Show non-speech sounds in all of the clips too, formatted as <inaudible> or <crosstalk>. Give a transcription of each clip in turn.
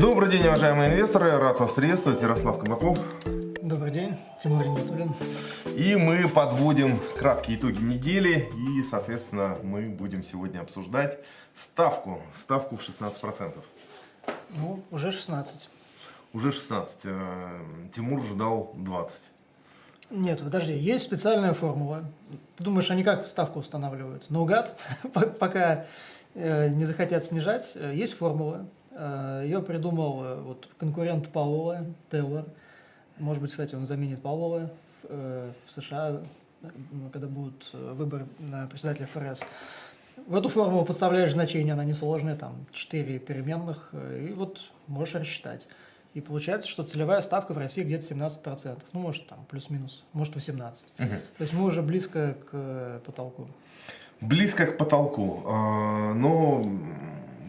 Добрый день, уважаемые инвесторы. Рад вас приветствовать. Ярослав Кабаков. Добрый день, Тимур Нигатуллин. И мы подводим краткие итоги недели. И, соответственно, мы будем сегодня обсуждать ставку. Ставку в 16%. Ну, уже 16. Уже 16. Э, Тимур ждал 20. Нет, подожди, есть специальная формула. Ты думаешь, они как ставку устанавливают? Наугад, <laughs> пока э, не захотят снижать, э, есть формула. Ее придумал вот, конкурент Пауэлла, Тейлор. Может быть, кстати, он заменит Пауэлла в, в США, когда будут выборы на председателя ФРС. В эту формулу подставляешь значение, она несложная, там 4 переменных, и вот можешь рассчитать. И получается, что целевая ставка в России где-то 17%. Ну, может, там, плюс-минус, может, 18%. Угу. То есть мы уже близко к э, потолку. Близко к потолку. Но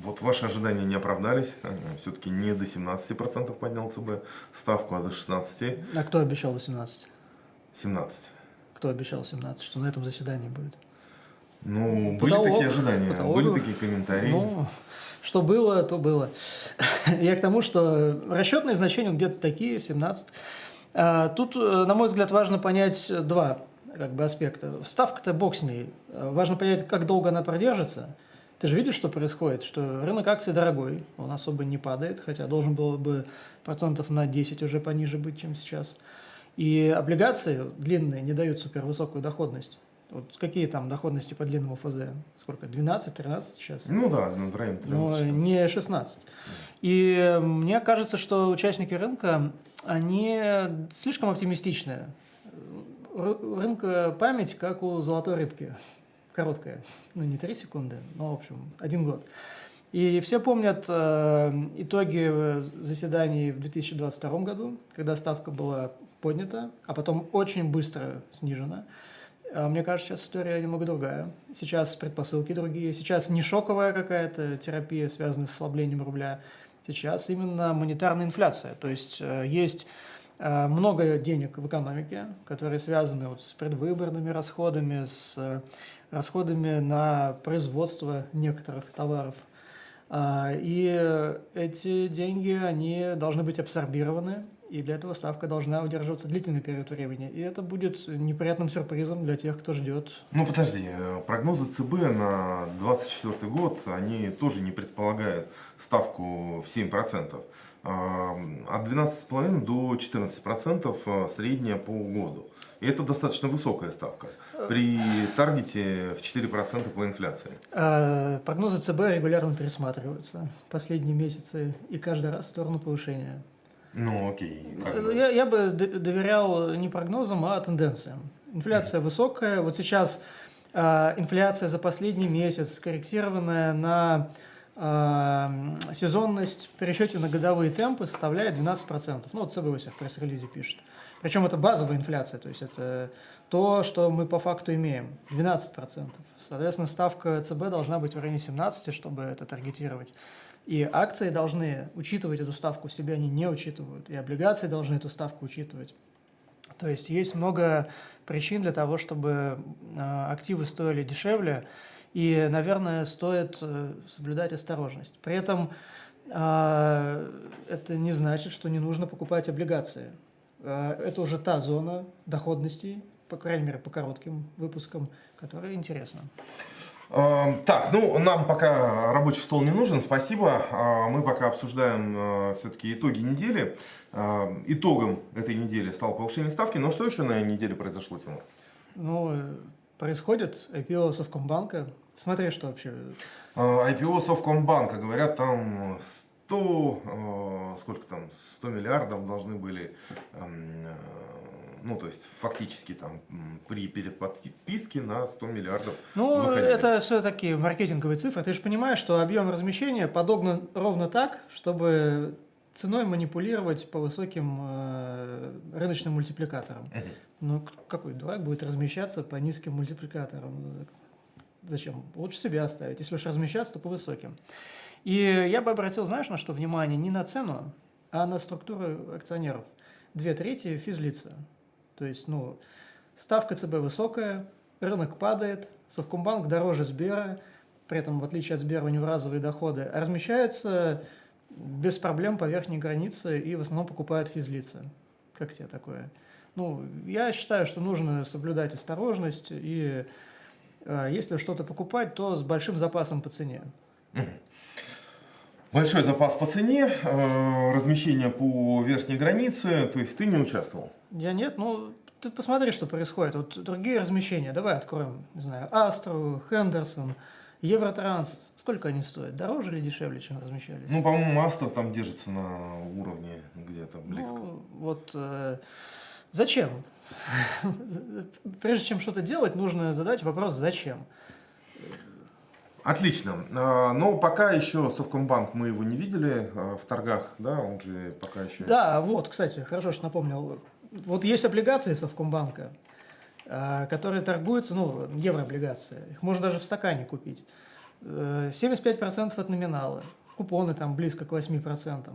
вот ваши ожидания не оправдались. Все-таки не до 17% поднял ЦБ ставку, а до 16%. А кто обещал 18? 17. Кто обещал 17, что на этом заседании будет? Ну, потолок, были такие ожидания, потолок, были такие комментарии. Ну, что было, то было. <laughs> Я к тому, что расчетные значения где-то такие, 17. А, тут, э, на мой взгляд, важно понять два как бы, аспекта. Ставка-то бог с ней. Важно понять, как долго она продержится. Ты же видишь, что происходит, что рынок акций дорогой, он особо не падает, хотя должен был бы процентов на 10 уже пониже быть, чем сейчас. И облигации длинные не дают супервысокую доходность. Вот какие там доходности по длинному ФЗ? Сколько? 12, 13 сейчас? Ну да, ну, в районе 13. Но не 16. И мне кажется, что участники рынка, они слишком оптимистичны. Рынка память, как у золотой рыбки. Короткая. Ну, не 3 секунды, но, в общем, один год. И все помнят э, итоги заседаний в 2022 году, когда ставка была поднята, а потом очень быстро снижена. А мне кажется, сейчас история немного другая. Сейчас предпосылки другие. Сейчас не шоковая какая-то терапия, связанная с ослаблением рубля. Сейчас именно монетарная инфляция. То есть э, есть э, много денег в экономике, которые связаны вот с предвыборными расходами, с э, расходами на производство некоторых товаров. А, и эти деньги, они должны быть абсорбированы и для этого ставка должна удерживаться длительный период времени. И это будет неприятным сюрпризом для тех, кто ждет. Ну подожди, э, прогнозы ЦБ на 2024 год, они тоже не предполагают ставку в 7%. А, от 12,5 до 14% э, средняя по году. Это достаточно высокая ставка при таргете в 4% по инфляции. А, прогнозы ЦБ регулярно пересматриваются последние месяцы и каждый раз в сторону повышения. Ну, окей. Как бы. Я, я бы доверял не прогнозам, а тенденциям. Инфляция mm-hmm. высокая. Вот сейчас э, инфляция за последний месяц, скорректированная на э, сезонность в пересчете на годовые темпы, составляет 12%. Ну, вот ЦБ у себя в пресс-релизе пишет. Причем это базовая инфляция, то есть это то, что мы по факту имеем, 12%. Соответственно, ставка ЦБ должна быть в районе 17%, чтобы это таргетировать. И акции должны учитывать эту ставку, в себе они не учитывают. И облигации должны эту ставку учитывать. То есть есть много причин для того, чтобы а, активы стоили дешевле, и, наверное, стоит э, соблюдать осторожность. При этом а, это не значит, что не нужно покупать облигации. А, это уже та зона доходностей, по крайней мере, по коротким выпускам, которая интересна. Эм, так, ну нам пока рабочий стол не нужен, спасибо. А, мы пока обсуждаем э, все-таки итоги недели. Эм, итогом этой недели стало повышение ставки. Но что еще на неделе произошло, Тимур? Ну, происходит IPO Совкомбанка. Смотри, что вообще. Э, IPO Совкомбанка, говорят, там 100, э, сколько там, 100 миллиардов должны были эм, ну, то есть фактически там при переподписке на 100 миллиардов. Ну, выходили. это все-таки маркетинговые цифры. Ты же понимаешь, что объем размещения подогнан ровно так, чтобы ценой манипулировать по высоким э, рыночным мультипликаторам. Uh-huh. Ну, какой дурак будет размещаться по низким мультипликаторам? Зачем? Лучше себя оставить. Если уж размещаться, то по высоким. И я бы обратил, знаешь, на что внимание? Не на цену, а на структуру акционеров. Две трети физлица. То есть, ну, ставка ЦБ высокая, рынок падает, Совкомбанк дороже Сбера, при этом, в отличие от Сбера, у него разовые доходы, а размещается без проблем по верхней границе и в основном покупают физлицы. Как тебе такое? Ну, я считаю, что нужно соблюдать осторожность, и э, если что-то покупать, то с большим запасом по цене. Большой запас по цене, э, размещение по верхней границе, то есть ты не участвовал? Я нет, ну ты посмотри, что происходит. Вот другие размещения, давай откроем, не знаю, Астру, Хендерсон, Евротранс, сколько они стоят? Дороже или дешевле, чем размещались? Ну, по-моему, Астер там держится на уровне где-то близко. Ну, вот э, зачем? <laughs> Прежде чем что-то делать, нужно задать вопрос «зачем?». Отлично. А, но пока еще Совкомбанк мы его не видели а, в торгах, да, он же пока еще... Да, вот, кстати, хорошо, что напомнил. Вот есть облигации Совкомбанка, а, которые торгуются, ну, еврооблигации. Их можно даже в стакане купить. 75% э, от номинала. Купоны там близко к 8%.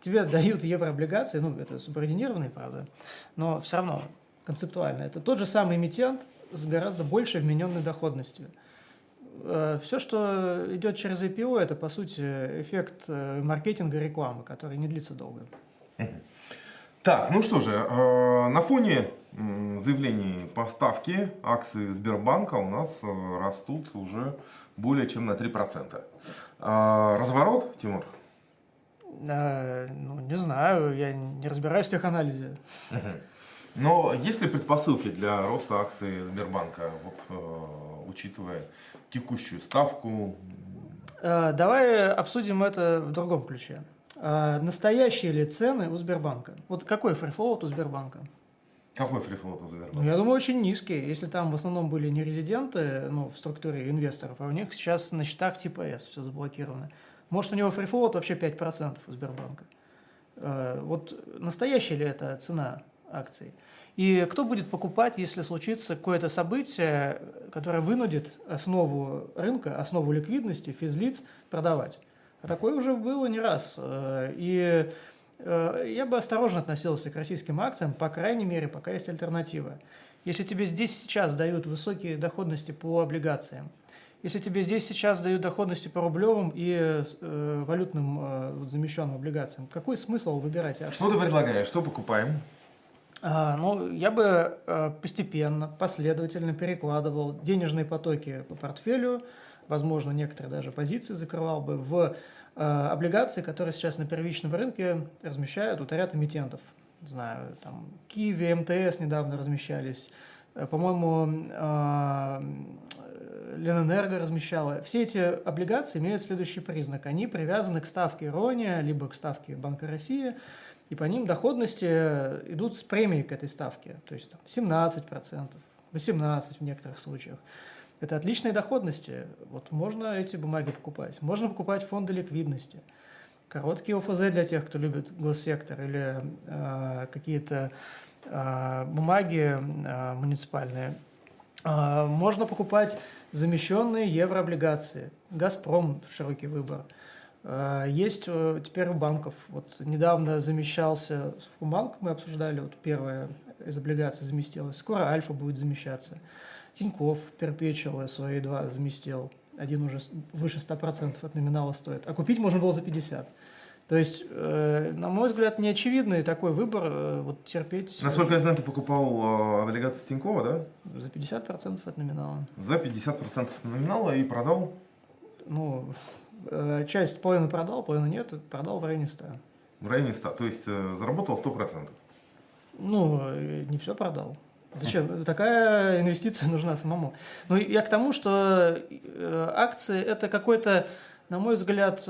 Тебе дают еврооблигации, ну, это субординированные, правда, но все равно концептуально. Это тот же самый эмитент с гораздо большей вмененной доходностью. Э, Все, что идет через IPO, это, по сути, эффект э, маркетинга рекламы, который не длится долго. Так, ну что же, э, на фоне заявлений по ставке акции Сбербанка у нас растут уже более чем на 3%. Разворот, Тимур? Ну, не знаю, я не разбираюсь в теханализе. Но есть ли предпосылки для роста акций Сбербанка, вот, учитывая текущую ставку? Э, давай обсудим это в другом ключе. Э, настоящие ли цены у Сбербанка? Вот какой фрифлоут у Сбербанка? Какой фрифлоут у Сбербанка? Ну, я думаю, очень низкий. Если там в основном были не резиденты, ну, в структуре инвесторов, а у них сейчас на счетах типа S все заблокировано. Может, у него фрифлоут вообще 5% у Сбербанка. Э, вот настоящая ли это цена акций? И кто будет покупать, если случится какое-то событие, которое вынудит основу рынка, основу ликвидности, физлиц продавать? А такое уже было не раз. Э, и э, я бы осторожно относился к российским акциям, по крайней мере, пока есть альтернатива. Если тебе здесь сейчас дают высокие доходности по облигациям, если тебе здесь сейчас дают доходности по рублевым и э, валютным э, замещенным облигациям, какой смысл выбирать акции? Что ты предлагаешь? Что покупаем? А, ну, я бы э, постепенно, последовательно перекладывал денежные потоки по портфелю, возможно, некоторые даже позиции закрывал бы в э, облигации, которые сейчас на первичном рынке размещают вот ряд эмитентов. Знаю, там Киви, МТС недавно размещались, э, по-моему, Ленэнерго размещала. Все эти облигации имеют следующий признак. Они привязаны к ставке Рония, либо к ставке Банка России – и по ним доходности идут с премией к этой ставке, то есть там, 17%, 18% в некоторых случаях. Это отличные доходности. Вот можно эти бумаги покупать. Можно покупать фонды ликвидности. Короткие ОФЗ для тех, кто любит госсектор или э, какие-то э, бумаги э, муниципальные. Э, можно покупать замещенные еврооблигации. «Газпром» – широкий выбор – а, есть э, теперь у банков. Вот недавно замещался Совкомбанк, мы обсуждали, вот первая из облигаций заместилась. Скоро Альфа будет замещаться. Тиньков Перпечуал свои два заместил. Один уже выше 100% от номинала стоит. А купить можно было за 50%. То есть, э, на мой взгляд, неочевидный такой выбор э, вот терпеть. Насколько я знаю, ты покупал э, облигации Тинькова, да? За 50% от номинала. За 50% от номинала и продал? Ну, часть половину продал, половину нет, продал в районе 100. В районе 100, то есть э, заработал 100%? Ну, э, не все продал. Зачем? Такая инвестиция <laughs> нужна самому. Ну, я к тому, что акции – это какой-то, на мой взгляд,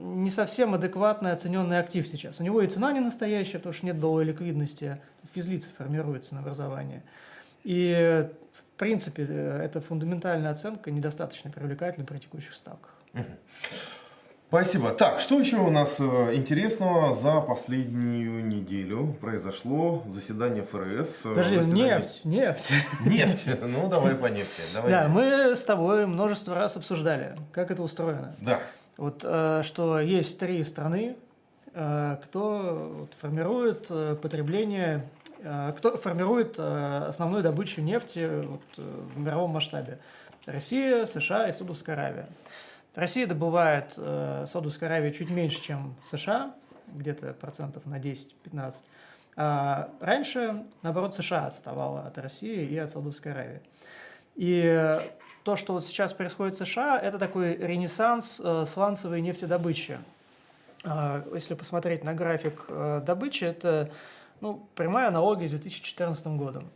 не совсем адекватно оцененный актив сейчас. У него и цена не настоящая, потому что нет долларовой ликвидности, физлицы формируется на образование. И, в принципе, эта фундаментальная оценка недостаточно привлекательна при текущих ставках. Спасибо. Так, что еще у нас э, интересного за последнюю неделю произошло? Заседание ФРС. Э, Подожди, заседание... нефть, нефть. Нефть, <laughs> ну давай по нефти. Давай да, мы с тобой множество раз обсуждали, как это устроено. Да. Вот, э, что есть три страны, кто формирует потребление, кто формирует основную добычу нефти вот, в мировом масштабе. Россия, США и Саудовская Аравия. Россия добывает э, Саудовская Аравия чуть меньше, чем США, где-то процентов на 10-15. А раньше, наоборот, США отставала от России и от Саудовской Аравии. И то, что вот сейчас происходит в США, это такой ренессанс э, сланцевой нефтедобычи. Э, если посмотреть на график э, добычи, это ну, прямая аналогия с 2014 годом.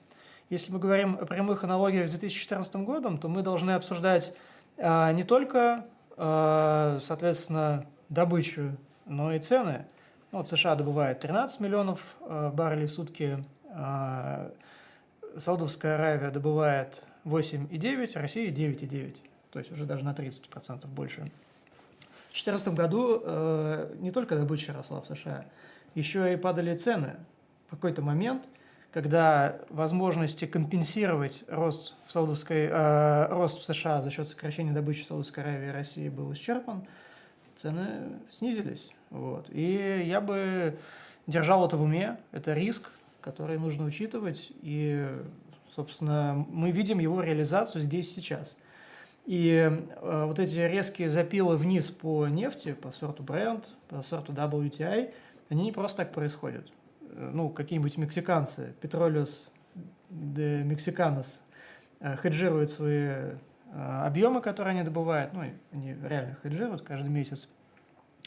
Если мы говорим о прямых аналогиях с 2014 годом, то мы должны обсуждать э, не только, соответственно, добычу, но и цены. Ну, вот США добывает 13 миллионов э, баррелей в сутки, э, Саудовская Аравия добывает 8,9, Россия 9,9, то есть уже даже на 30% больше. В 2014 году э, не только добыча росла в США, еще и падали цены. В какой-то момент, когда возможности компенсировать рост в, Саудовской, э, рост в США за счет сокращения добычи в Саудовской Аравии и России был исчерпан, цены снизились. Вот. И я бы держал это в уме, это риск, который нужно учитывать, и, собственно, мы видим его реализацию здесь сейчас. И э, вот эти резкие запилы вниз по нефти, по сорту Brent, по сорту WTI, они не просто так происходят. Э, ну, какие-нибудь мексиканцы, Petroleus de Mexicanos, хеджируют свои э, объемы, которые они добывают, ну, они реально хеджируют каждый месяц,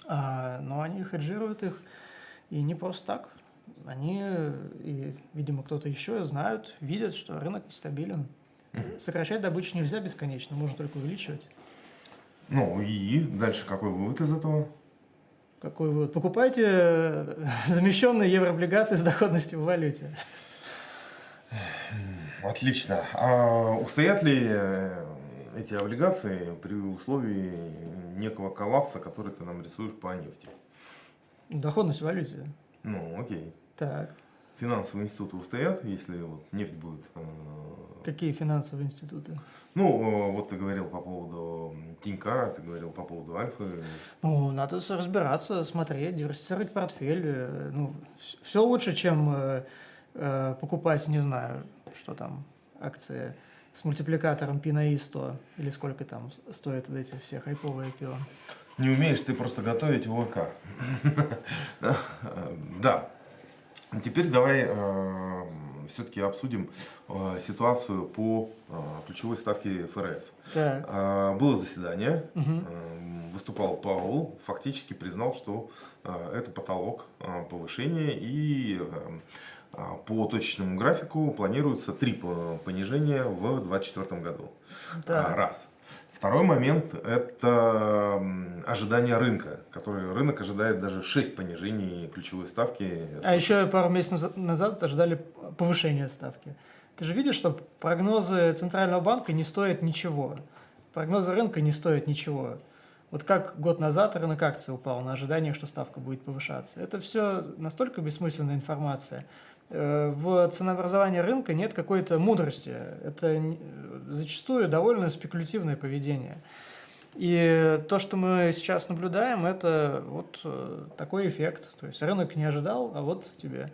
а, но они хеджируют их и не просто так. Они, и, видимо, кто-то еще знают, видят, что рынок нестабилен. Сокращать добычу нельзя бесконечно, можно только увеличивать. Ну и дальше какой вывод из этого? Какой вывод? Покупайте <laughs> замещенные еврооблигации с доходностью в валюте. Отлично. А устоят ли э, эти облигации при условии некого коллапса, который ты нам рисуешь по нефти? Доходность в валюте. Ну, окей. Так. Финансовые институты устоят, если вот нефть будет... Э, Какие финансовые институты? Ну, э, вот ты говорил по поводу Тинька, ты говорил по поводу Альфы. Ну, надо разбираться, смотреть, диверсифицировать портфель. Э, ну, все лучше, чем покупать, не знаю, что там, акции с мультипликатором P на I100, или сколько там стоят вот эти все хайповые пиво. Не умеешь ты просто готовить в ОК. <laughs> Да. Теперь давай э, все-таки обсудим э, ситуацию по э, ключевой ставке ФРС. Так. Э, было заседание, Мгм. э, выступал Паул, фактически признал, что э, это потолок э, повышения и э, э, по точечному графику планируется три по- понижения в 2024 году. Так. А, Раз. Второй момент – это ожидание рынка, который рынок ожидает даже 6 понижений ключевой ставки. А еще пару месяцев назад ожидали повышения ставки. Ты же видишь, что прогнозы Центрального банка не стоят ничего. Прогнозы рынка не стоят ничего. Вот как год назад рынок акций упал на ожидание, что ставка будет повышаться. Это все настолько бессмысленная информация. Э, В ценообразовании рынка нет какой-то мудрости. Это не- зачастую довольно спекулятивное поведение. И то, что мы сейчас наблюдаем, это вот э, такой эффект. То есть рынок не ожидал, а вот тебе.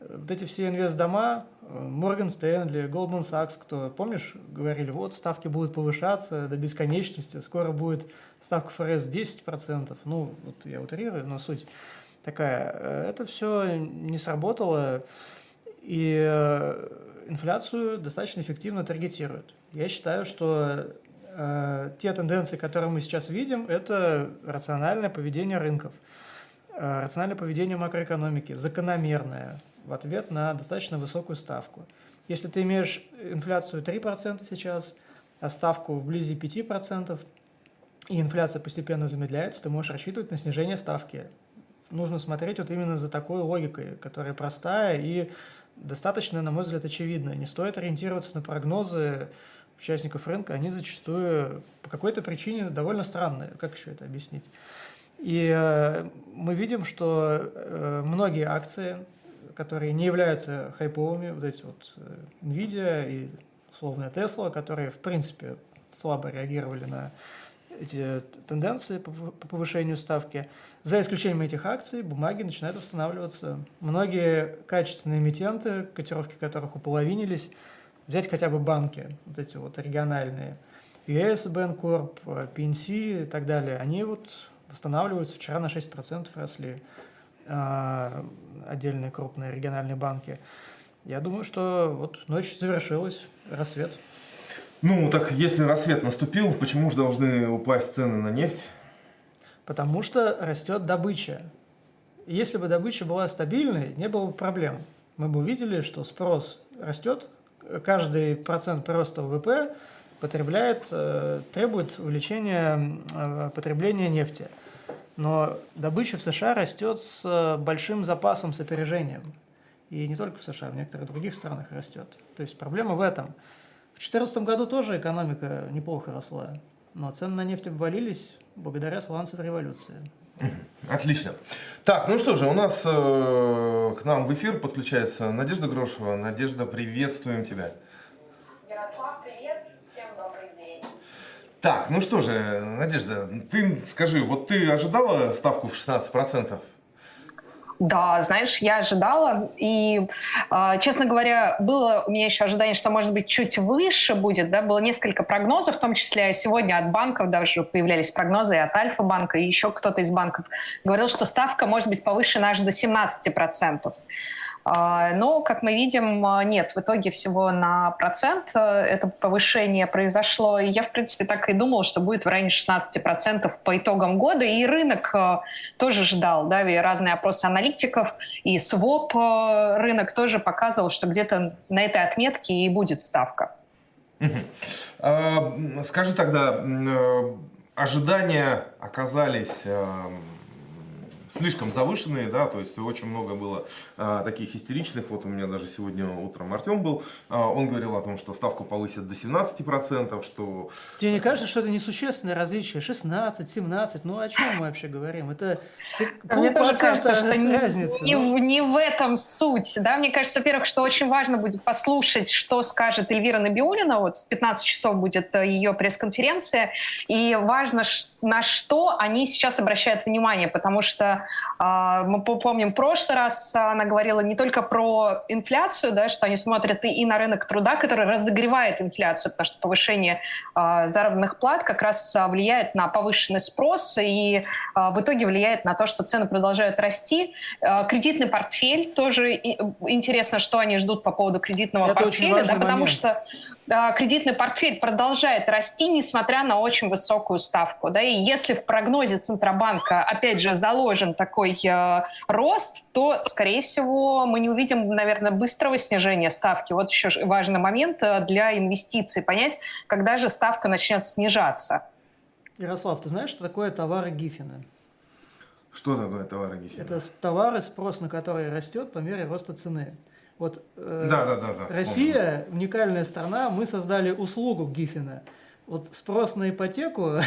Э, Вот эти все инвестдома, Морган Стэнли, Goldman Sachs, кто, помнишь, говорили, вот ставки будут повышаться до бесконечности, скоро будет ставка ФРС 10%. Ну, вот я утрирую, но суть такая. Э, Это все не сработало, и э, инфляцию достаточно эффективно таргетируют. Я считаю, что э, те тенденции, которые мы сейчас видим, это рациональное поведение рынков, э, рациональное поведение макроэкономики, закономерное в ответ на достаточно высокую ставку. Если ты имеешь инфляцию 3% сейчас, а ставку вблизи 5%, и инфляция постепенно замедляется, ты можешь рассчитывать на снижение ставки. Нужно смотреть вот именно за такой логикой, которая простая и достаточно, на мой взгляд, очевидная. Не стоит ориентироваться на прогнозы участников рынка, они зачастую по какой-то причине довольно странные. Как еще это объяснить? И э, мы видим, что э, многие акции, которые не являются хайповыми, вот эти вот э, Nvidia и условная Tesla, которые, в принципе, слабо реагировали на эти тенденции по по повышению ставки. За исключением этих акций бумаги начинают восстанавливаться. Многие качественные эмитенты, котировки которых уполовинились, взять хотя бы банки, вот эти вот региональные, US Bancorp, PNC и так далее, они вот восстанавливаются. Вчера на 6% росли а, отдельные крупные региональные банки. Я думаю, что вот ночь завершилась, рассвет. Ну, так если рассвет наступил, почему же должны упасть цены на нефть? Потому что растет добыча. Если бы добыча была стабильной, не было бы проблем. Мы бы увидели, что спрос растет, каждый процент прироста ВВП потребляет, э, требует увеличения э, потребления нефти. Но добыча в США растет с большим запасом, с опережением. И не только в США, в некоторых других странах растет. То есть проблема в этом – в 2014 году тоже экономика неплохо росла, но цены на нефть обвалились благодаря сланцевой революции. Отлично. Так, ну что же, у нас э, к нам в эфир подключается Надежда Грошева. Надежда, приветствуем тебя. Ярослав, привет, всем добрый день. Так, ну что же, Надежда, ты скажи, вот ты ожидала ставку в 16%? Да, знаешь, я ожидала, и, э, честно говоря, было у меня еще ожидание, что, может быть, чуть выше будет, да, было несколько прогнозов, в том числе сегодня от банков даже появлялись прогнозы и от Альфа-банка, и еще кто-то из банков говорил, что ставка может быть повышена аж до 17%. А, но, как мы видим, а, нет, в итоге всего на процент а, это повышение произошло. И я, в принципе, так и думал, что будет в районе 16% по итогам года. И рынок тоже ждал, да, и разные опросы аналитиков, и своп рынок тоже показывал, что где-то на этой отметке и будет ставка. Скажи тогда, ожидания оказались слишком завышенные, да, то есть очень много было а, таких истеричных, вот у меня даже сегодня утром Артем был, а, он говорил о том, что ставку повысят до 17%, что... Тебе не кажется, что это несущественное различие? 16, 17, ну о чем мы вообще говорим? Это а Мне тоже кажется, что разница, не, ну? не в этом суть, да, мне кажется, во-первых, что очень важно будет послушать, что скажет Эльвира Набиулина, вот в 15 часов будет э, ее пресс-конференция, и важно, на что они сейчас обращают внимание, потому что мы помним, в прошлый раз она говорила не только про инфляцию, да, что они смотрят и на рынок труда, который разогревает инфляцию, потому что повышение а, заработных плат как раз а, влияет на повышенный спрос и в итоге влияет на то, что цены продолжают расти. Кредитный портфель тоже интересно, что они ждут по поводу кредитного Это портфеля, да, потому что кредитный портфель продолжает расти, несмотря на очень высокую ставку. Да, и если в прогнозе Центробанка, опять же, заложен такой э, рост, то, скорее всего, мы не увидим, наверное, быстрого снижения ставки. Вот еще важный момент э, для инвестиций. Понять, когда же ставка начнет снижаться. Ярослав, ты знаешь, что такое товары Гиффина? Что такое товары Гиффина? Это товары, спрос на которые растет по мере роста цены. Вот э, да, да, да, да, Россия вспомнил. уникальная страна, мы создали услугу Гиффина. Вот спрос на ипотеку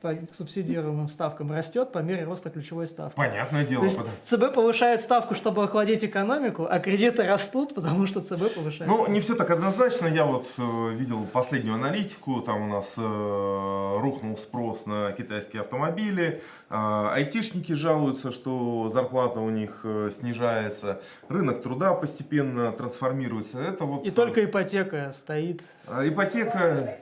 по субсидируемым ставкам растет по мере роста ключевой ставки. Понятное дело. То есть ЦБ повышает ставку, чтобы охладить экономику, а кредиты растут, потому что ЦБ повышает Ну, ставку. не все так однозначно. Я вот э, видел последнюю аналитику, там у нас э, рухнул спрос на китайские автомобили, э, айтишники жалуются, что зарплата у них э, снижается, рынок труда постепенно трансформируется. Это вот... И только ипотека стоит. А ипотека...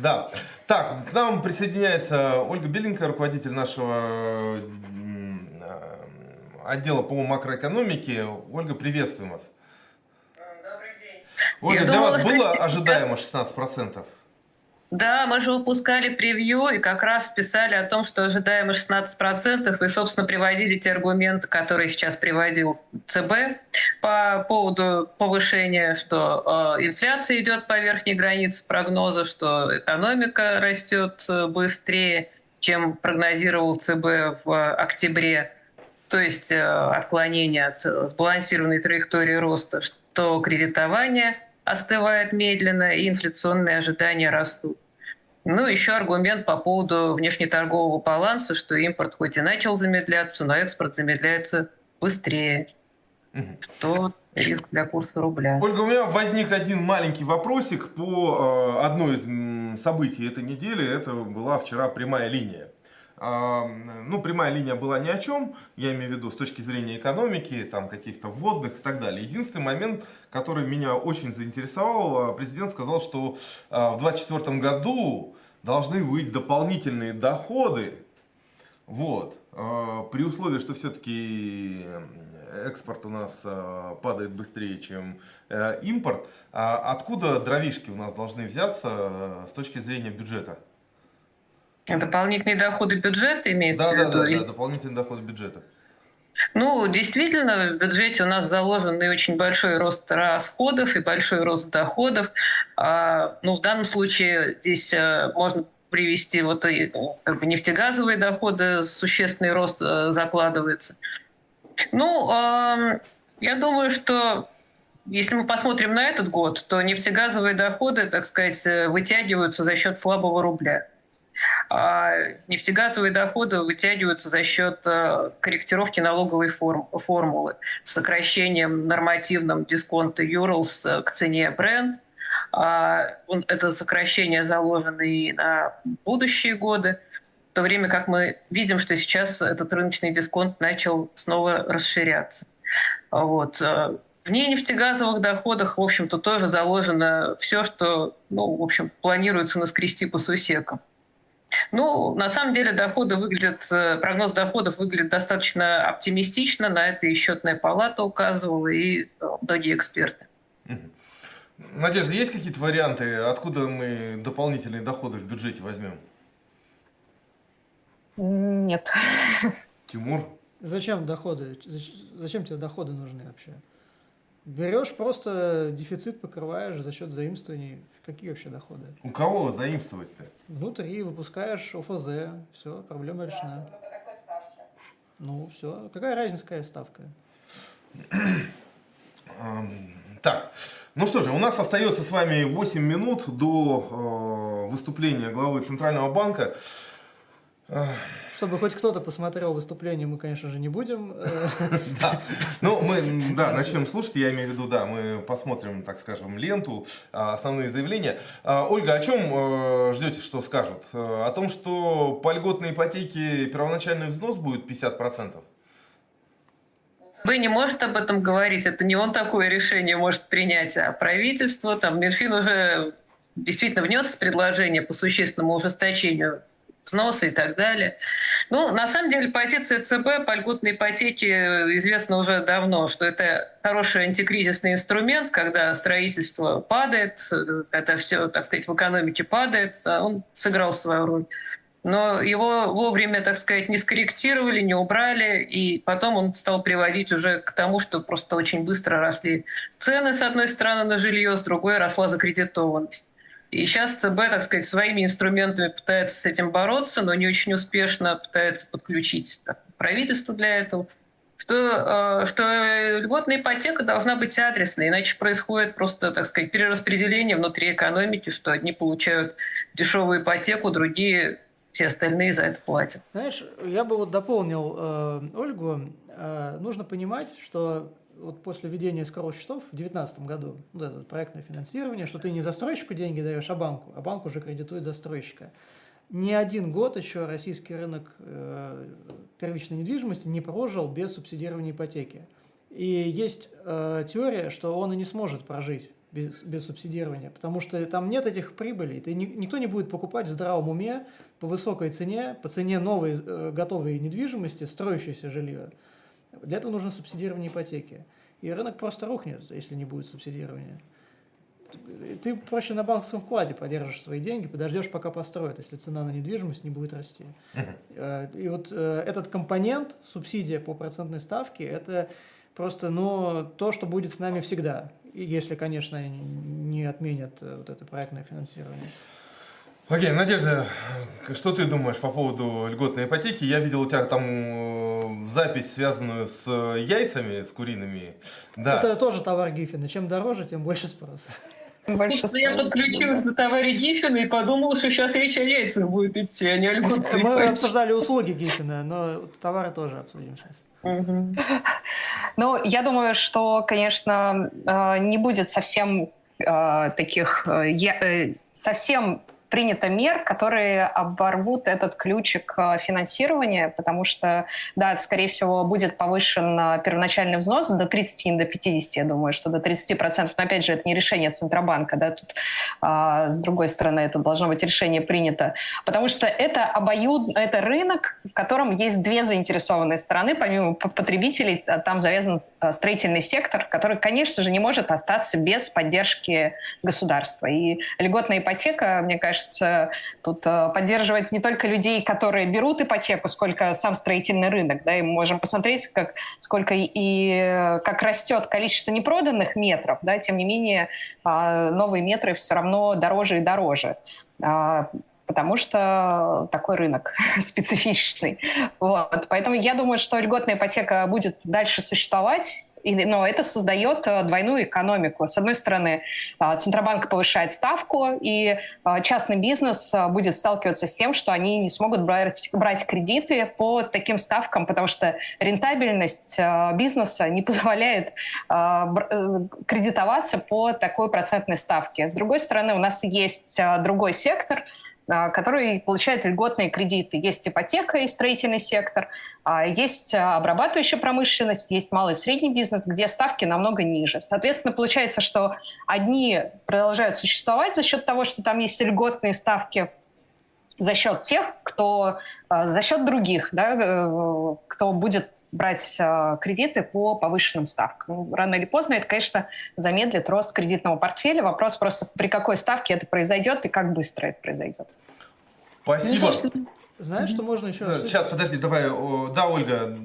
Да. Так, к нам присоединяется Ольга Беленькая, руководитель нашего отдела по макроэкономике. Ольга, приветствуем вас. Добрый день. Ольга, Я для думала, вас было ожидаемо 16%? Да, мы же выпускали превью и как раз писали о том, что ожидаемо 16%, и, собственно, приводили те аргументы, которые сейчас приводил ЦБ по поводу повышения, что э, инфляция идет по верхней границе прогноза, что экономика растет э, быстрее, чем прогнозировал ЦБ в октябре, то есть э, отклонение от сбалансированной траектории роста, что кредитование – остывает медленно, и инфляционные ожидания растут. Ну, еще аргумент по поводу внешнеторгового баланса, что импорт хоть и начал замедляться, но экспорт замедляется быстрее. Угу. Что риск для курса рубля. Ольга, у меня возник один маленький вопросик по э, одной из событий этой недели. Это была вчера прямая линия. Ну, прямая линия была ни о чем, я имею в виду с точки зрения экономики, там, каких-то вводных и так далее. Единственный момент, который меня очень заинтересовал, президент сказал, что в 2024 году должны быть дополнительные доходы, вот, при условии, что все-таки экспорт у нас падает быстрее, чем э, импорт, а откуда дровишки у нас должны взяться э, с точки зрения бюджета? Дополнительные доходы бюджета имеется да, в виду? Да, да, да, дополнительные доходы бюджета. Ну, действительно, в бюджете у нас заложен и очень большой рост расходов, и большой рост доходов. А, ну, в данном случае здесь э, можно привести вот и, как бы нефтегазовые доходы, существенный рост э, закладывается. Ну, э, я думаю, что если мы посмотрим на этот год, то нефтегазовые доходы, так сказать, вытягиваются за счет слабого рубля нефтегазовые доходы вытягиваются за счет э, корректировки налоговой форм, формулы, сокращением нормативным дисконта Юрлс к цене бренд. А, это сокращение заложено и на будущие годы, в то время как мы видим, что сейчас этот рыночный дисконт начал снова расширяться. Вот. Э, в нефтегазовых доходах, в общем-то, тоже заложено все, что, ну, в общем, планируется наскрести по сусекам. Ну, на самом деле доходы выглядят, э, прогноз доходов выглядит достаточно оптимистично. На это и счетная палата указывала, и э, многие эксперты. Надежда, есть какие-то варианты, откуда мы дополнительные доходы в бюджете возьмем? Нет. Тимур? Зачем доходы? Зачем тебе доходы нужны вообще? Берешь просто дефицит покрываешь за счет заимствований. Какие вообще доходы? У кого заимствовать-то? Внутри выпускаешь ОФЗ, все, проблема решена. Ну, все. Какая разница, какая ставка? Так, ну что же, у нас остается с вами 8 минут до э, выступления главы Центрального банка. Чтобы хоть кто-то посмотрел выступление, мы, конечно же, не будем. Э, <laughs> да, ну мы, да, начнем слушать, я имею в виду, да, мы посмотрим, так скажем, ленту, а, основные заявления. А, Ольга, о чем э, ждете, что скажут? Э, о том, что по льготной ипотеке первоначальный взнос будет 50%? Вы не может об этом говорить, это не он такое решение может принять, а правительство, там, Минфин уже действительно внес предложение по существенному ужесточению взносы и так далее. Ну, на самом деле, позиция ЦБ по льготной ипотеке известна уже давно, что это хороший антикризисный инструмент, когда строительство падает, это все, так сказать, в экономике падает, а он сыграл свою роль. Но его вовремя, так сказать, не скорректировали, не убрали, и потом он стал приводить уже к тому, что просто очень быстро росли цены, с одной стороны, на жилье, с другой росла закредитованность. И сейчас ЦБ, так сказать, своими инструментами пытается с этим бороться, но не очень успешно пытается подключить так, правительство для этого. Что, э, что льготная ипотека должна быть адресной, иначе происходит просто, так сказать, перераспределение внутри экономики, что одни получают дешевую ипотеку, другие все остальные за это платят. Знаешь, я бы вот дополнил э, Ольгу. Э, нужно понимать, что вот после введения скорых счетов в 2019 году, вот это проектное финансирование, что ты не застройщику деньги даешь, а банку, а банк уже кредитует застройщика. Ни один год еще российский рынок э, первичной недвижимости не прожил без субсидирования ипотеки. И есть э, теория, что он и не сможет прожить без, без субсидирования, потому что там нет этих прибылей. Ты, ни, никто не будет покупать в здравом уме по высокой цене, по цене новой э, готовой недвижимости, строящейся жилье. Для этого нужно субсидирование ипотеки. И рынок просто рухнет, если не будет субсидирования. Ты проще на банковском вкладе поддержишь свои деньги, подождешь, пока построят, если цена на недвижимость не будет расти. Uh-huh. И вот э, этот компонент, субсидия по процентной ставке, это просто ну, то, что будет с нами всегда. Если, конечно, не отменят э, вот это проектное финансирование. Окей, Надежда, что ты думаешь по поводу льготной ипотеки? Я видел у тебя там э, запись, связанную с яйцами, с куриными. Да. Это тоже товар Гиффина. Чем дороже, тем больше спроса. Больше я подключилась на товаре Гиффина и подумала, что сейчас речь о яйцах будет идти, а не о льготной Мы обсуждали услуги Гиффина, но товары тоже обсудим сейчас. Ну, я думаю, что, конечно, э, не будет совсем э, таких совсем принято мер, которые оборвут этот ключик финансирования, потому что, да, скорее всего, будет повышен первоначальный взнос до 30, до 50, я думаю, что до 30%. Но, опять же, это не решение Центробанка, да, тут, а, с другой стороны, это должно быть решение принято. Потому что это обоюд, это рынок, в котором есть две заинтересованные стороны, помимо потребителей, а, там завязан а, строительный сектор, который, конечно же, не может остаться без поддержки государства. И льготная ипотека, мне кажется, тут а, поддерживает не только людей, которые берут ипотеку, сколько сам строительный рынок, да, и мы можем посмотреть, как, сколько и как растет количество непроданных метров, да, тем не менее новые метры все равно дороже и дороже потому что такой рынок <laughs> специфичный. Вот. Поэтому я думаю, что льготная ипотека будет дальше существовать, но это создает э, двойную экономику. С одной стороны, э, Центробанк повышает ставку, и э, частный бизнес будет сталкиваться с тем, что они не смогут брать, брать кредиты по таким ставкам, потому что рентабельность бизнеса не позволяет кредитоваться по такой процентной ставке. С другой стороны, у нас есть другой сектор – который получает льготные кредиты. Есть ипотека и строительный сектор, а, есть а, обрабатывающая промышленность, есть малый и средний бизнес, где ставки намного ниже. Соответственно, получается, что одни продолжают существовать за счет того, что там есть льготные ставки, за счет тех, кто за счет других, да, э, кто будет брать э, кредиты по повышенным ставкам. Ну, рано или поздно это, конечно, замедлит рост кредитного портфеля. Вопрос просто, при какой ставке это произойдет и как быстро это произойдет. Спасибо. Ну, знаешь, что можно еще... Да, сейчас, подожди, давай. Да, Ольга,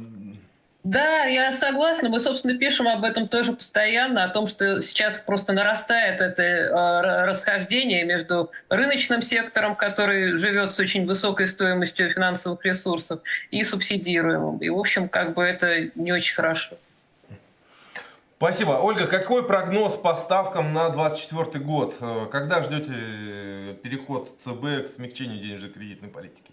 да, я согласна. Мы, собственно, пишем об этом тоже постоянно, о том, что сейчас просто нарастает это э, расхождение между рыночным сектором, который живет с очень высокой стоимостью финансовых ресурсов, и субсидируемым. И, в общем, как бы это не очень хорошо. Спасибо. Ольга, какой прогноз по ставкам на 2024 год? Э, когда ждете переход ЦБ к смягчению денежно-кредитной политики?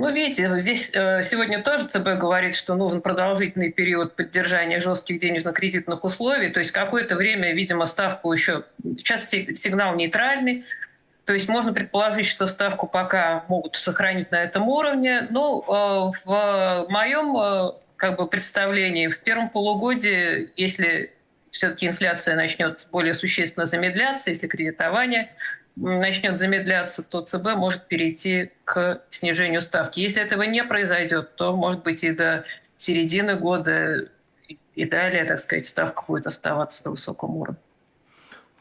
Ну, видите, здесь э, сегодня тоже ЦБ говорит, что нужен продолжительный период поддержания жестких денежно-кредитных условий. То есть какое-то время, видимо, ставку еще... Сейчас сигнал нейтральный, то есть можно предположить, что ставку пока могут сохранить на этом уровне. Но э, в моем э, как бы, представлении в первом полугодии, если все-таки инфляция начнет более существенно замедляться, если кредитование начнет замедляться, то ЦБ может перейти к снижению ставки. Если этого не произойдет, то, может быть, и до середины года и далее, так сказать, ставка будет оставаться на высоком уровне.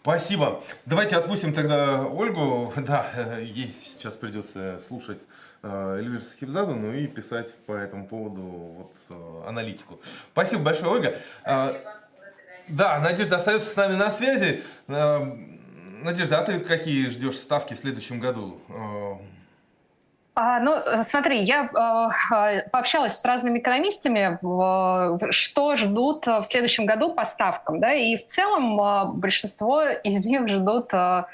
Спасибо. Давайте отпустим тогда Ольгу. <laughs> Да, ей сейчас придется слушать э, Эльвиру Сахибзаду, ну и писать по этому поводу вот, э, аналитику. Спасибо большое, Ольга. Э, да, Надежда остается с нами на связи. Надежда, а ты какие ждешь ставки в следующем году? А, ну, смотри, я э, пообщалась с разными экономистами, э, что ждут в следующем году по ставкам, да, и в целом э, большинство из них ждут э,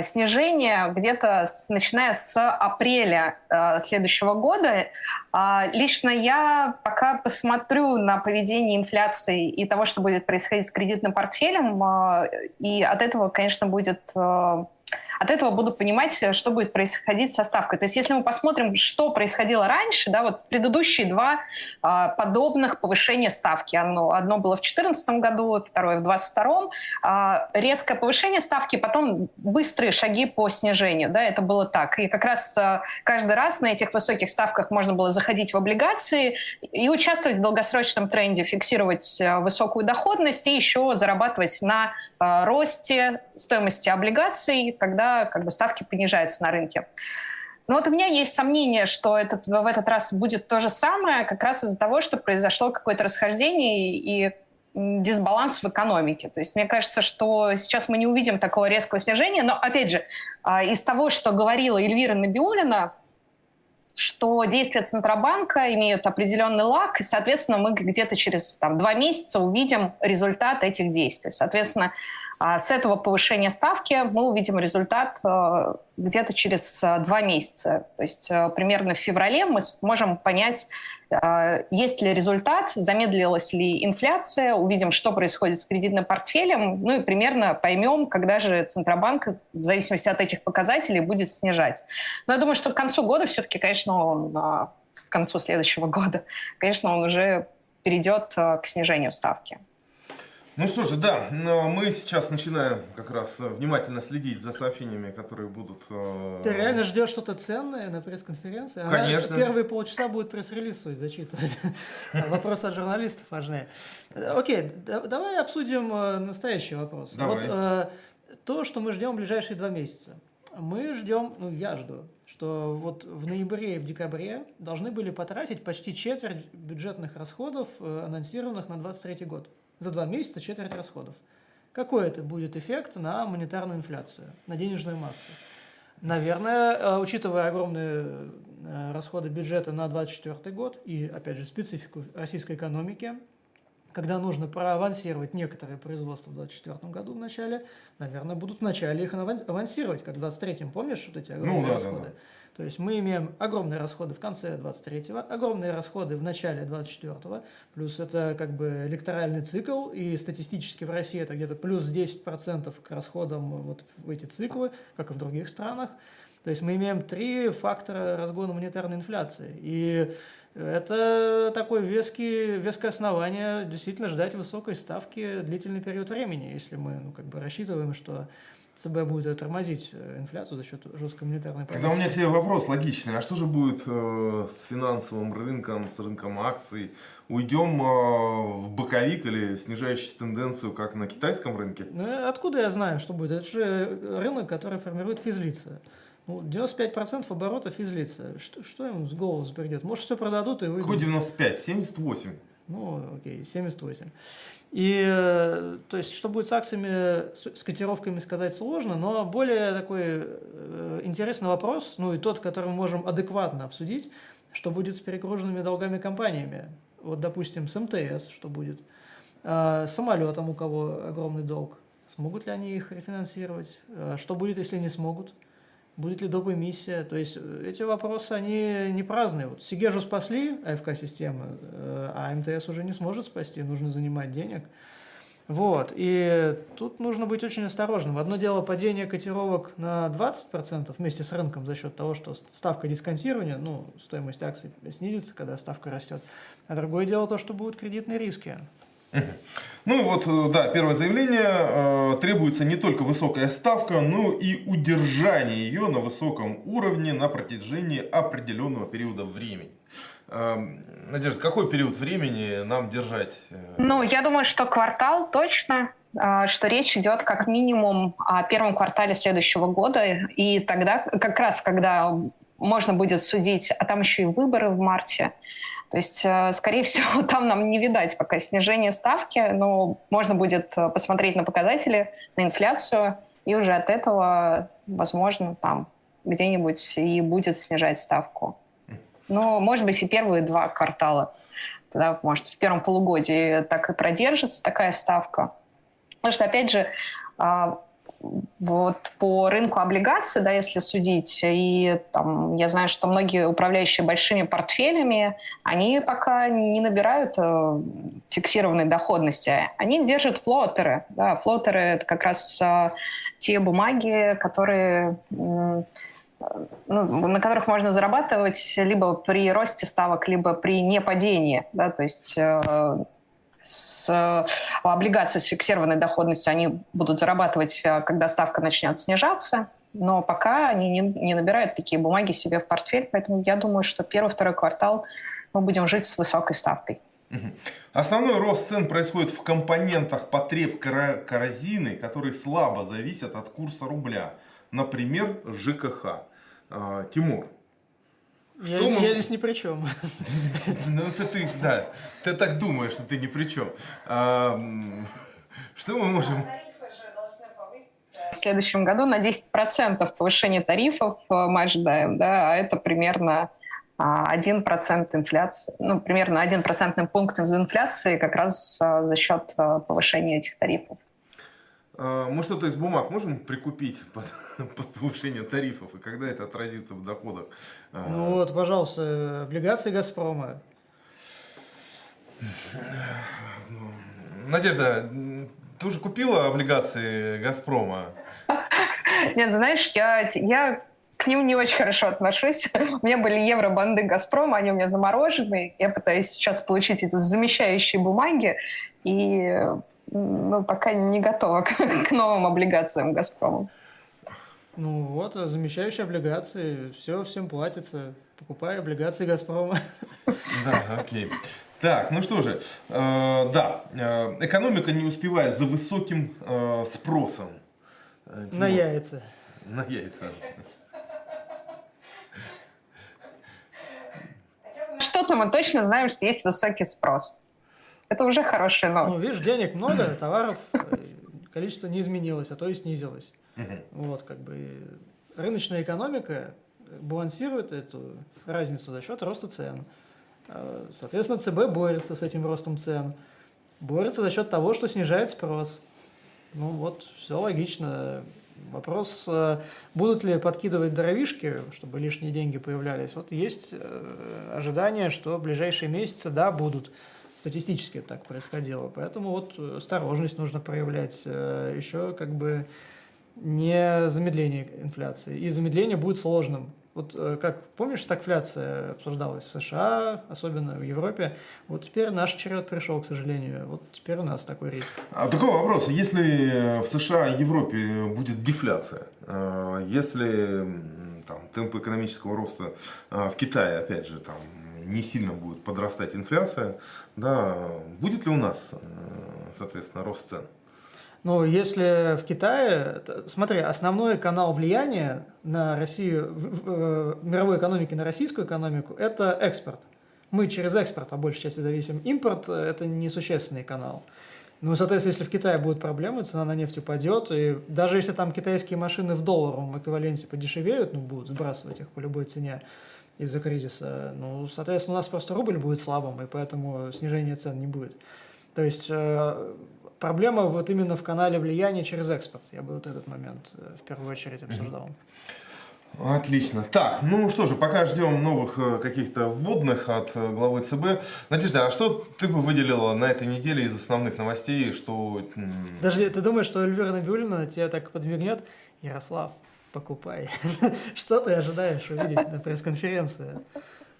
снижение где-то с, начиная с апреля э, следующего года. Э, лично я пока посмотрю на поведение инфляции и того, что будет происходить с кредитным портфелем, э, и от этого, конечно, будет... Э, от этого буду понимать, что будет происходить со ставкой. То есть если мы посмотрим, что происходило раньше, да, вот предыдущие два а, подобных повышения ставки. Одно, одно было в 2014 году, второе в 2022. А, резкое повышение ставки, потом быстрые шаги по снижению. Да, это было так. И как раз а, каждый раз на этих высоких ставках можно было заходить в облигации и участвовать в долгосрочном тренде, фиксировать а, высокую доходность и еще зарабатывать на росте стоимости облигаций, когда как бы ставки понижаются на рынке. Но вот у меня есть сомнение, что этот, в этот раз будет то же самое, как раз из-за того, что произошло какое-то расхождение и дисбаланс в экономике. То есть мне кажется, что сейчас мы не увидим такого резкого снижения, но, опять же, а, из того, что говорила Эльвира Набиулина, что действия Центробанка имеют определенный лак, и, соответственно, мы где-то через там, два месяца увидим результат этих действий. Соответственно, А с этого повышения ставки мы увидим результат э, где-то через э, два месяца. То есть э, примерно в феврале мы сможем понять, есть ли результат, замедлилась ли инфляция, увидим, что происходит с кредитным портфелем, ну и примерно поймем, когда же Центробанк, в зависимости от этих показателей, будет снижать. Но я думаю, что к концу года все-таки, конечно, он, к концу следующего года, конечно, он уже перейдет к снижению ставки. Ну что же, да, но мы сейчас начинаем как раз э, внимательно следить за сообщениями, которые будут... Э... Ты реально ждешь что-то ценное на пресс-конференции? Конечно. Она первые полчаса будет пресс-релиз свой зачитывать. <laughs> Вопрос от журналистов важнее. Окей, давай обсудим э, настоящий вопрос. Давай. Вот то, что мы ждем в ближайшие два месяца. Мы ждем, ну я жду, что вот в ноябре и в декабре должны были потратить почти четверть бюджетных расходов, анонсированных на 2023 год за два месяца четверть расходов. Какой это будет эффект на монетарную инфляцию, на денежную массу? Наверное, э, учитывая огромные э, расходы бюджета на 2024 год и, опять же, специфику российской экономики, когда нужно проавансировать некоторые производства в 2024 году в начале, наверное, будут в начале их авансировать, как в 2023, помнишь вот эти огромные ну, да, расходы? Да, да. То есть мы имеем огромные расходы в конце 23-го, огромные расходы в начале 24-го, плюс это как бы электоральный цикл, и статистически в России это где-то плюс 10% к расходам вот в эти циклы, как и в других странах. То есть мы имеем три фактора разгона монетарной инфляции. И это такое веский, веское основание действительно ждать высокой ставки длительный период времени, если мы ну, как бы рассчитываем, что ЦБ будет тормозить э, инфляцию за счет жесткой монетарной политики. Тогда у меня к тебе вопрос логичный. А что же будет э, с финансовым рынком, с рынком акций? Уйдем э, в боковик или снижающую тенденцию, как на китайском рынке? Ну, откуда я знаю, что будет? Это же рынок, который формирует физлица. Ну, 95% оборота физлица. Что, что им с голову придет? Может, все продадут и выйдут. Какой 95? 78. Ну, окей, 78. И, э, то есть, что будет с акциями, с котировками сказать сложно, но более такой э, интересный вопрос, ну и тот, который мы можем адекватно обсудить, что будет с перегруженными долгами компаниями. Вот, допустим, с МТС, что будет, а, с самолетом, у кого огромный долг, смогут ли они их рефинансировать, а, что будет, если не смогут – будет ли доп. эмиссия. То есть э, эти вопросы, они не праздные. Вот Сигежу спасли, АФК-система, э, а МТС уже не сможет спасти, нужно занимать денег. Вот, и тут нужно быть очень осторожным. Одно дело падение котировок на 20% вместе с рынком за счет того, что ставка дисконтирования, ну, стоимость акций снизится, когда ставка растет. А другое дело то, что будут кредитные риски. Ну вот, э, да, первое заявление. Э, требуется не только высокая ставка, но и удержание ее на высоком уровне на протяжении определенного периода времени. Э, Надежда, какой период времени нам держать? Ну, я думаю, что квартал точно, что речь идет как минимум о первом квартале следующего года. И тогда, как раз когда можно будет судить, а там еще и выборы в марте, то есть, э, скорее <laughs> всего, там нам не видать пока снижение ставки, но можно будет э, посмотреть на показатели, на инфляцию, и уже от этого, возможно, там где-нибудь и будет снижать ставку. Но, может быть, и первые два квартала. Тогда, может, в первом полугодии так и продержится такая ставка. Потому что, опять же, а, вот по рынку облигаций, да, если судить, и там, я знаю, что многие управляющие большими портфелями, они пока не набирают э, фиксированной доходности, они держат флотеры. Да, флотеры – это как раз э, те бумаги, которые ну, на которых можно зарабатывать либо при росте ставок, либо при непадении. Да, то есть э, с э, облигации с фиксированной доходностью они будут зарабатывать, э, когда ставка начнет снижаться, но пока они не, не набирают такие бумаги себе в портфель, поэтому я думаю, что первый-второй квартал мы будем жить с высокой ставкой. Основной рост цен происходит в компонентах потреб коррозины, которые слабо зависят от курса рубля. Например, ЖКХ. А, Тимур, я, мы... я здесь ни при чем. <laughs> Ну, это ты, да, ты так думаешь, что ты ни при чем. А, что мы можем... В следующем году на 10% повышение тарифов э, мы ожидаем, да, а это примерно 1% а, инфляции, ну, примерно 1 процентный пункт из инфляции как раз э, за счет э, повышения этих тарифов. А, мы что-то из бумаг можем прикупить <laughs> под, под повышение тарифов, и когда это отразится в доходах? А, ну вот, пожалуйста, облигации «Газпрома». Надежда, ты уже купила облигации «Газпрома»? Нет, знаешь, я, я к ним не очень хорошо отношусь. У меня были евробанды «Газпрома», они у меня заморожены. Я пытаюсь сейчас получить эти замещающие бумаги, и ну, пока не готова к, к новым облигациям «Газпрома». Ну вот, замещающие облигации, все всем платится. Покупай облигации «Газпрома». Да, окей. Так, ну что же, э, да, э, экономика не успевает за высоким э, спросом. Э, На яйца. На яйца. Что-то мы точно знаем, что есть высокий спрос. Это уже хорошая новость. Ну, видишь, денег много, <laughs> товаров, э, количество не изменилось, а то и снизилось. Вот, как бы рыночная экономика балансирует эту разницу за счет роста цен. А, соответственно, ЦБ борется с этим ростом цен. Борется за счет того, что снижает спрос. Ну вот, все логично. Вопрос, э, будут ли подкидывать дровишки, чтобы лишние деньги появлялись. Вот есть э, ожидание, что в ближайшие месяцы, да, будут статистически так происходило. Поэтому вот осторожность нужно проявлять. Э, Еще как бы не замедление инфляции. И замедление будет сложным. Вот э, как, помнишь, стагфляция обсуждалась в США, особенно в Европе. Вот теперь наш черед пришел, к сожалению. Вот теперь у нас такой риск. А такой вопрос. Если в США и Европе будет дефляция, э, если там, темпы экономического роста в Китае, опять же, там не сильно будет подрастать инфляция, да, будет ли у нас, э, соответственно, рост цен? Ну, если в Китае, смотри, основной канал влияния на Россию, в, в, э, мировой экономике на российскую экономику – это экспорт. Мы через экспорт по большей части зависим. Импорт – это несущественный канал. Ну, соответственно, если в Китае будут проблемы, цена на нефть упадет, и даже если там китайские машины в долларовом эквиваленте подешевеют, ну, будут сбрасывать их по любой цене, из-за кризиса. Ну, соответственно, у нас просто рубль будет слабым, и поэтому снижения цен не будет. То есть э, проблема вот именно в канале влияния через экспорт. Я бы вот этот момент э, в первую очередь обсуждал. Отлично. Так, ну что же, пока ждем новых э, каких-то вводных от главы ЦБ. Надежда, а что ты бы выделила на этой неделе из основных новостей, что... Даже ты думаешь, что Эльвира Набиулина тебе так подмигнет? Ярослав, покупай. <laughs> Что ты ожидаешь увидеть на пресс-конференции?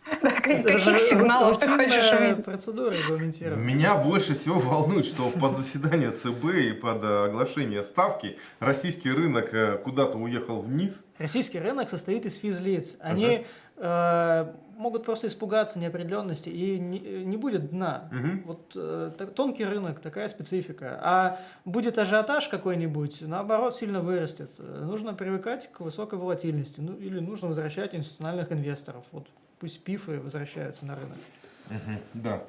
Каких сигналов ты хочешь увидеть? процедура регламентирована. Меня больше всего волнует, что под заседание ЦБ и под оглашение ставки российский рынок э, куда-то уехал вниз. Российский рынок состоит из физлиц. Они э, могут просто испугаться неопределенности и не, не будет дна. Угу. Вот э, так, тонкий рынок, такая специфика. А будет ажиотаж какой-нибудь, наоборот, сильно вырастет. Нужно привыкать к высокой волатильности, ну или нужно возвращать институциональных инвесторов. Вот пусть пифы возвращаются на рынок. Угу, да.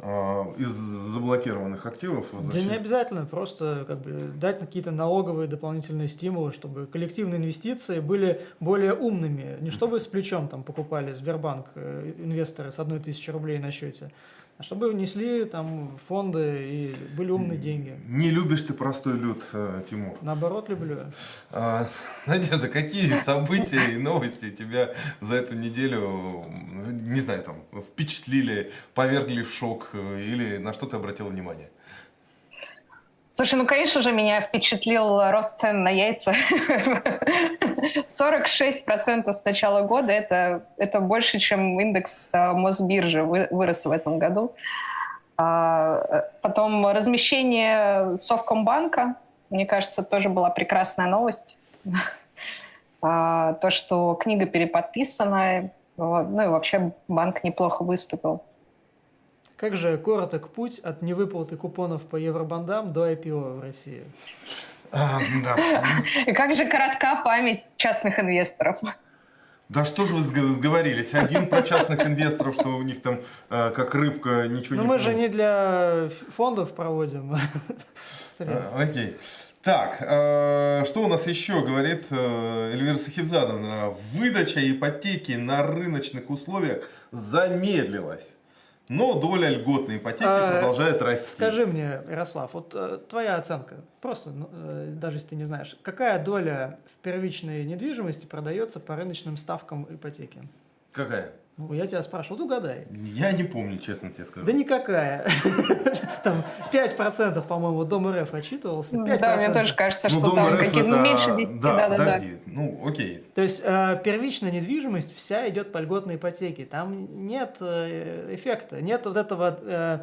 А, из заблокированных активов? Да не обязательно, просто как бы дать какие-то налоговые дополнительные стимулы, чтобы коллективные инвестиции были более умными. Не чтобы с плечом там покупали Сбербанк э, инвесторы с одной тысячи рублей на счете, а чтобы внесли там фонды и были умные деньги. Не любишь ты простой люд, э, Тимур? Наоборот, люблю. А, <laughs> Надежда, какие события и новости тебя за эту неделю, не знаю, там, впечатлили, повергли в шок э, или на что ты обратил внимание? Слушай, ну, конечно же, меня впечатлил рост цен на яйца. <laughs> 46% с начала года это, это больше, чем индекс а, Мосбиржи вырос в этом году. А, потом размещение Совкомбанка, мне кажется, тоже была прекрасная новость. <laughs> А, то, что книга переподписана, ну и вообще банк неплохо выступил. Как же короток путь от невыплаты купонов по евробандам до IPO в России? А, да. И <laughs> как же коротка память частных инвесторов? Да что же вы сговорились? Один про частных инвесторов, что у них там э, как рыбка ничего Но не... Ну мы же не для фондов проводим. А, <laughs> окей. Так, э, что у нас еще говорит э, Эльвира Сахибзадовна? Выдача ипотеки на рыночных условиях замедлилась. Но доля льготной ипотеки А, продолжает расти. Скажи мне, Ярослав, вот э, твоя оценка, просто, ну, э, даже если ты не знаешь, какая доля в первичной недвижимости продается по рыночным ставкам ипотеки? Какая? Ну, я тебя спрашиваю, вот угадай. Я не помню, честно тебе скажу. Да никакая. <laughs> Там 5%, по-моему, Дом РФ отчитывался. 5%. Да, мне тоже кажется, Ну, что там какие-то меньше 10. Да, подожди. Ну, окей. То есть э, первичная недвижимость вся идет по льготной ипотеке. Там нет э, эффекта, нет вот этого... э,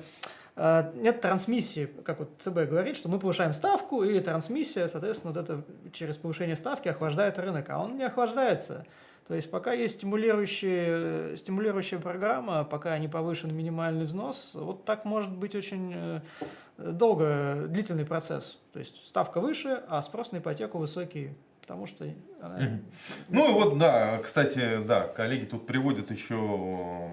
нет трансмиссии, как вот ЦБ говорит, что мы повышаем ставку, и трансмиссия, соответственно, вот это через повышение ставки охлаждает рынок, а он не охлаждается. То есть пока есть стимулирующая, э, стимулирующая программа, пока не повышен минимальный взнос, вот так может быть очень э, долго, длительный процесс. То есть ставка выше, а спрос на ипотеку высокий, потому что она. Ну и вот, да, кстати, да, коллеги тут приводят еще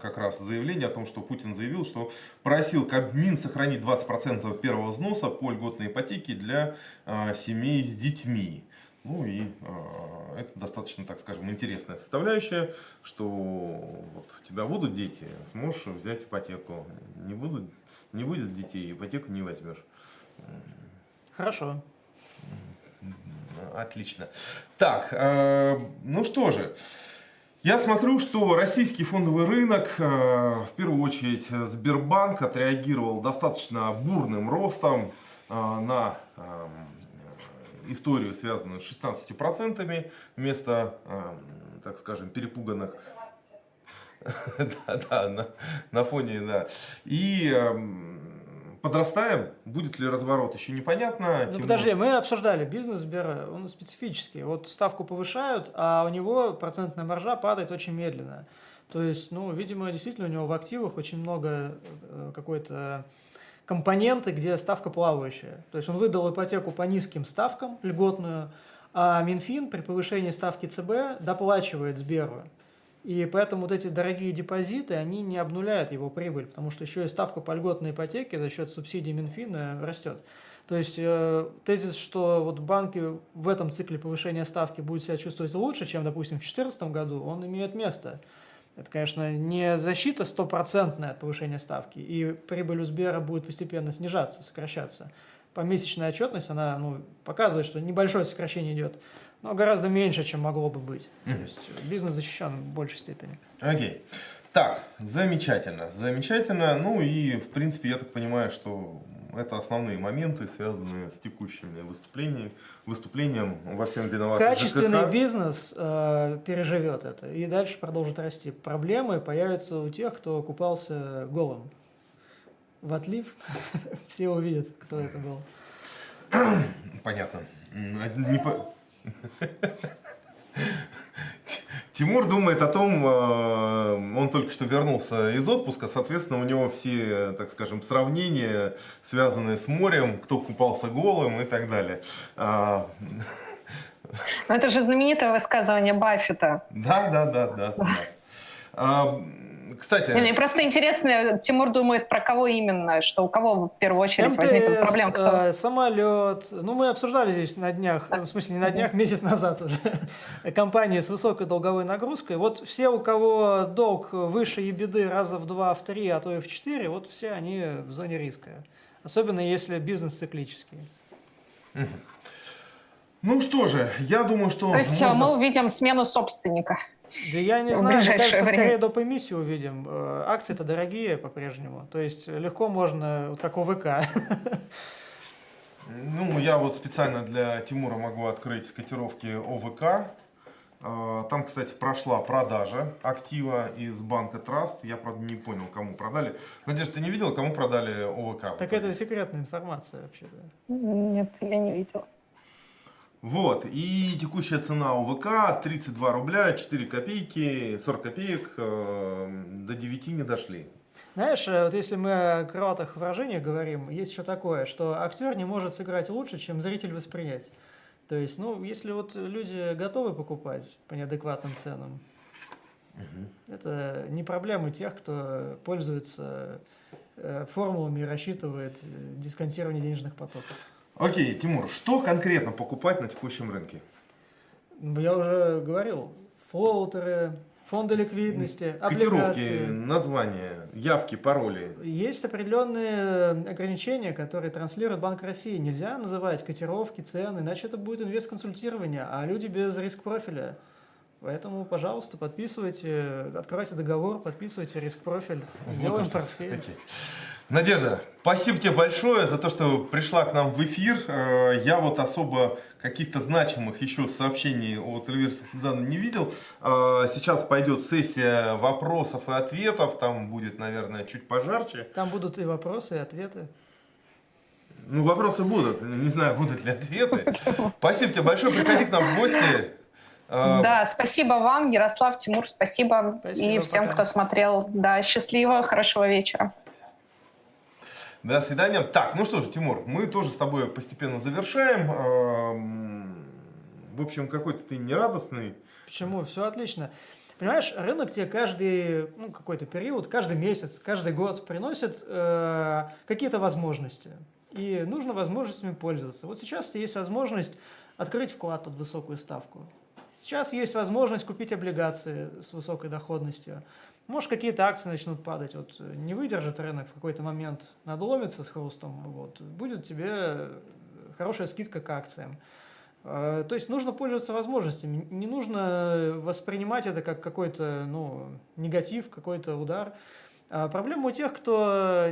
как раз заявление о том, что Путин заявил, что просил Кабмин сохранить 20% первого взноса по льготной ипотеке для а, семей с детьми. Ну и а, это достаточно, так скажем, интересная составляющая, что вот у тебя будут дети, сможешь взять ипотеку. Не, будут, не будет детей, ипотеку не возьмешь. Хорошо. Отлично. Так, э, ну что же. Я смотрю, что российский фондовый рынок, э, в первую очередь Сбербанк, отреагировал достаточно бурным ростом э, на э, историю, связанную с 16% вместо, э, так скажем, перепуганных <laughs> да, да, на, на фоне, да. И эм, подрастаем, будет ли разворот, еще непонятно. Ну подожди, мы обсуждали бизнес Сбера, он специфический. Вот ставку повышают, а у него процентная маржа падает очень медленно. То есть, ну, видимо, действительно у него в активах очень много э, какой-то компоненты, где ставка плавающая. То есть он выдал ипотеку по низким ставкам, льготную, а Минфин при повышении ставки ЦБ доплачивает Сберу. И поэтому вот эти дорогие депозиты, они не обнуляют его прибыль, потому что еще и ставка по льготной ипотеке за счет субсидий Минфина растет. То есть э, тезис, что вот банки в этом цикле повышения ставки будут себя чувствовать лучше, чем, допустим, в 2014 году, он имеет место. Это, конечно, не защита стопроцентная от повышения ставки, и прибыль у Сбера будет постепенно снижаться, сокращаться. Помесячная отчетность, она ну, показывает, что небольшое сокращение идет, но гораздо меньше, чем могло бы быть. То Мгм. есть бизнес защищен в большей степени. Окей. Так, замечательно, замечательно. Ну и, в принципе, я так понимаю, что это основные моменты, связанные с текущими выступлениями, выступлением во всем виноват Качественный ЖКХ. бизнес э, переживет это и дальше продолжит расти. Проблемы появятся у тех, кто купался голым. В отлив <laughs> все увидят, кто это был. Понятно. М, не по- <laughs> Тимур думает о том, э, он только что вернулся из отпуска, соответственно, у него все, так скажем, сравнения, связанные с морем, кто купался голым и так далее. А, Но это же знаменитое высказывание Баффета. Да, да, да, да. да. Кстати, Не, Мне просто интересно, Тимур думает про кого именно, что у кого в первую очередь возникнут проблемы. Кто? э, самолет. Ну, мы обсуждали здесь на днях, в смысле не на днях, месяц назад уже, <laughs> компании с высокой долговой нагрузкой. Вот все, у кого долг выше ебеды раза в два, в три, а то и в четыре, вот все они в зоне риска. Особенно если бизнес циклический. ну что же, я думаю, что... То есть можно- мы увидим смену собственника. Да я не знаю, мне кажется, время. скорее доп. эмиссию увидим. Э, Акции-то дорогие по-прежнему. То есть легко можно, вот как ОВК. <laughs> Ну, я вот специально для Тимура могу открыть котировки ОВК. А, Там, кстати, прошла продажа актива из банка Траст. Я, правда, не понял, кому продали. Надежда, ты не видела, кому продали ОВК? Так это секретная информация вообще-то. Нет, я не видела. Вот, и текущая цена ОВК 32 рубля 4 копейки, 40 копеек, э, до 9 не дошли. Знаешь, э, вот если мы о крылатых выражениях говорим, есть еще такое, что актер не может сыграть лучше, чем зритель воспринять. То есть, ну, если вот люди готовы покупать по неадекватным ценам, это не проблемы тех, кто пользуется э, формулами и рассчитывает э, дисконтирование денежных потоков. Окей, Тимур, что конкретно покупать на текущем рынке? Ну, Я уже говорил, флоутеры, фонды ликвидности, Котировки, облигации. названия. явки, пароли. Есть определенные ограничения, которые транслирует Банк России. Нельзя называть котировки, цены, иначе это будет инвест-консультирование, а люди без риск-профиля. Поэтому, пожалуйста, подписывайте, откройте договор, подписывайте риск-профиль, сделаем портфель. Надежда, спасибо тебе большое за то, что пришла к нам в эфир. Э, я вот особо каких-то значимых еще сообщений от Эльвиры Сафудзана не видел. Э, сейчас пойдет сессия вопросов и ответов. Там будет, наверное, чуть пожарче. Там будут и вопросы, и ответы. Ну, вопросы будут. Не знаю, будут ли ответы. <laughs> Спасибо тебе большое. Приходи к нам в гости. Э, да, спасибо вам, Ярослав, Тимур, спасибо. спасибо и всем, пока. кто смотрел. Да, счастливо, хорошего вечера. До свидания. Так, ну что же, Тимур, мы тоже с тобой постепенно завершаем. Эм, в общем, какой-то ты нерадостный. Почему? Все отлично. Понимаешь, рынок тебе каждый ну, какой-то период, каждый месяц, каждый год приносит э, какие-то возможности. И нужно возможностями пользоваться. Вот сейчас есть возможность открыть вклад под высокую ставку. Сейчас есть возможность купить облигации с высокой доходностью. Может, какие-то акции начнут падать, вот э, не выдержит рынок в какой-то момент, надломится с хрустом, вот, будет тебе хорошая скидка к акциям. А, то есть нужно пользоваться возможностями, не нужно воспринимать это как какой-то ну, негатив, какой-то удар. А проблема у тех, кто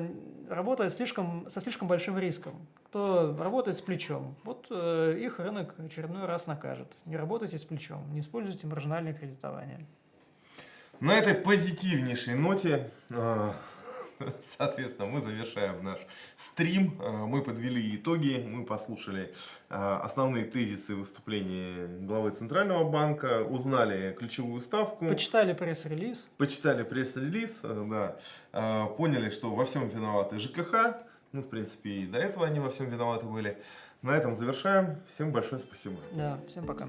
работает слишком, со слишком большим риском, кто работает с плечом. Вот э, их рынок очередной раз накажет. Не работайте с плечом, не используйте маржинальное кредитование. На этой позитивнейшей ноте, а, <laughs> соответственно, мы завершаем наш стрим. А, мы подвели итоги, мы послушали а, основные тезисы выступления главы Центрального банка, узнали ключевую ставку. Почитали пресс-релиз. Почитали пресс-релиз, да. Поняли, что во всем виноваты ЖКХ. Ну, в принципе, и до этого они во всем виноваты были. На этом завершаем. Всем большое спасибо. Да, всем пока.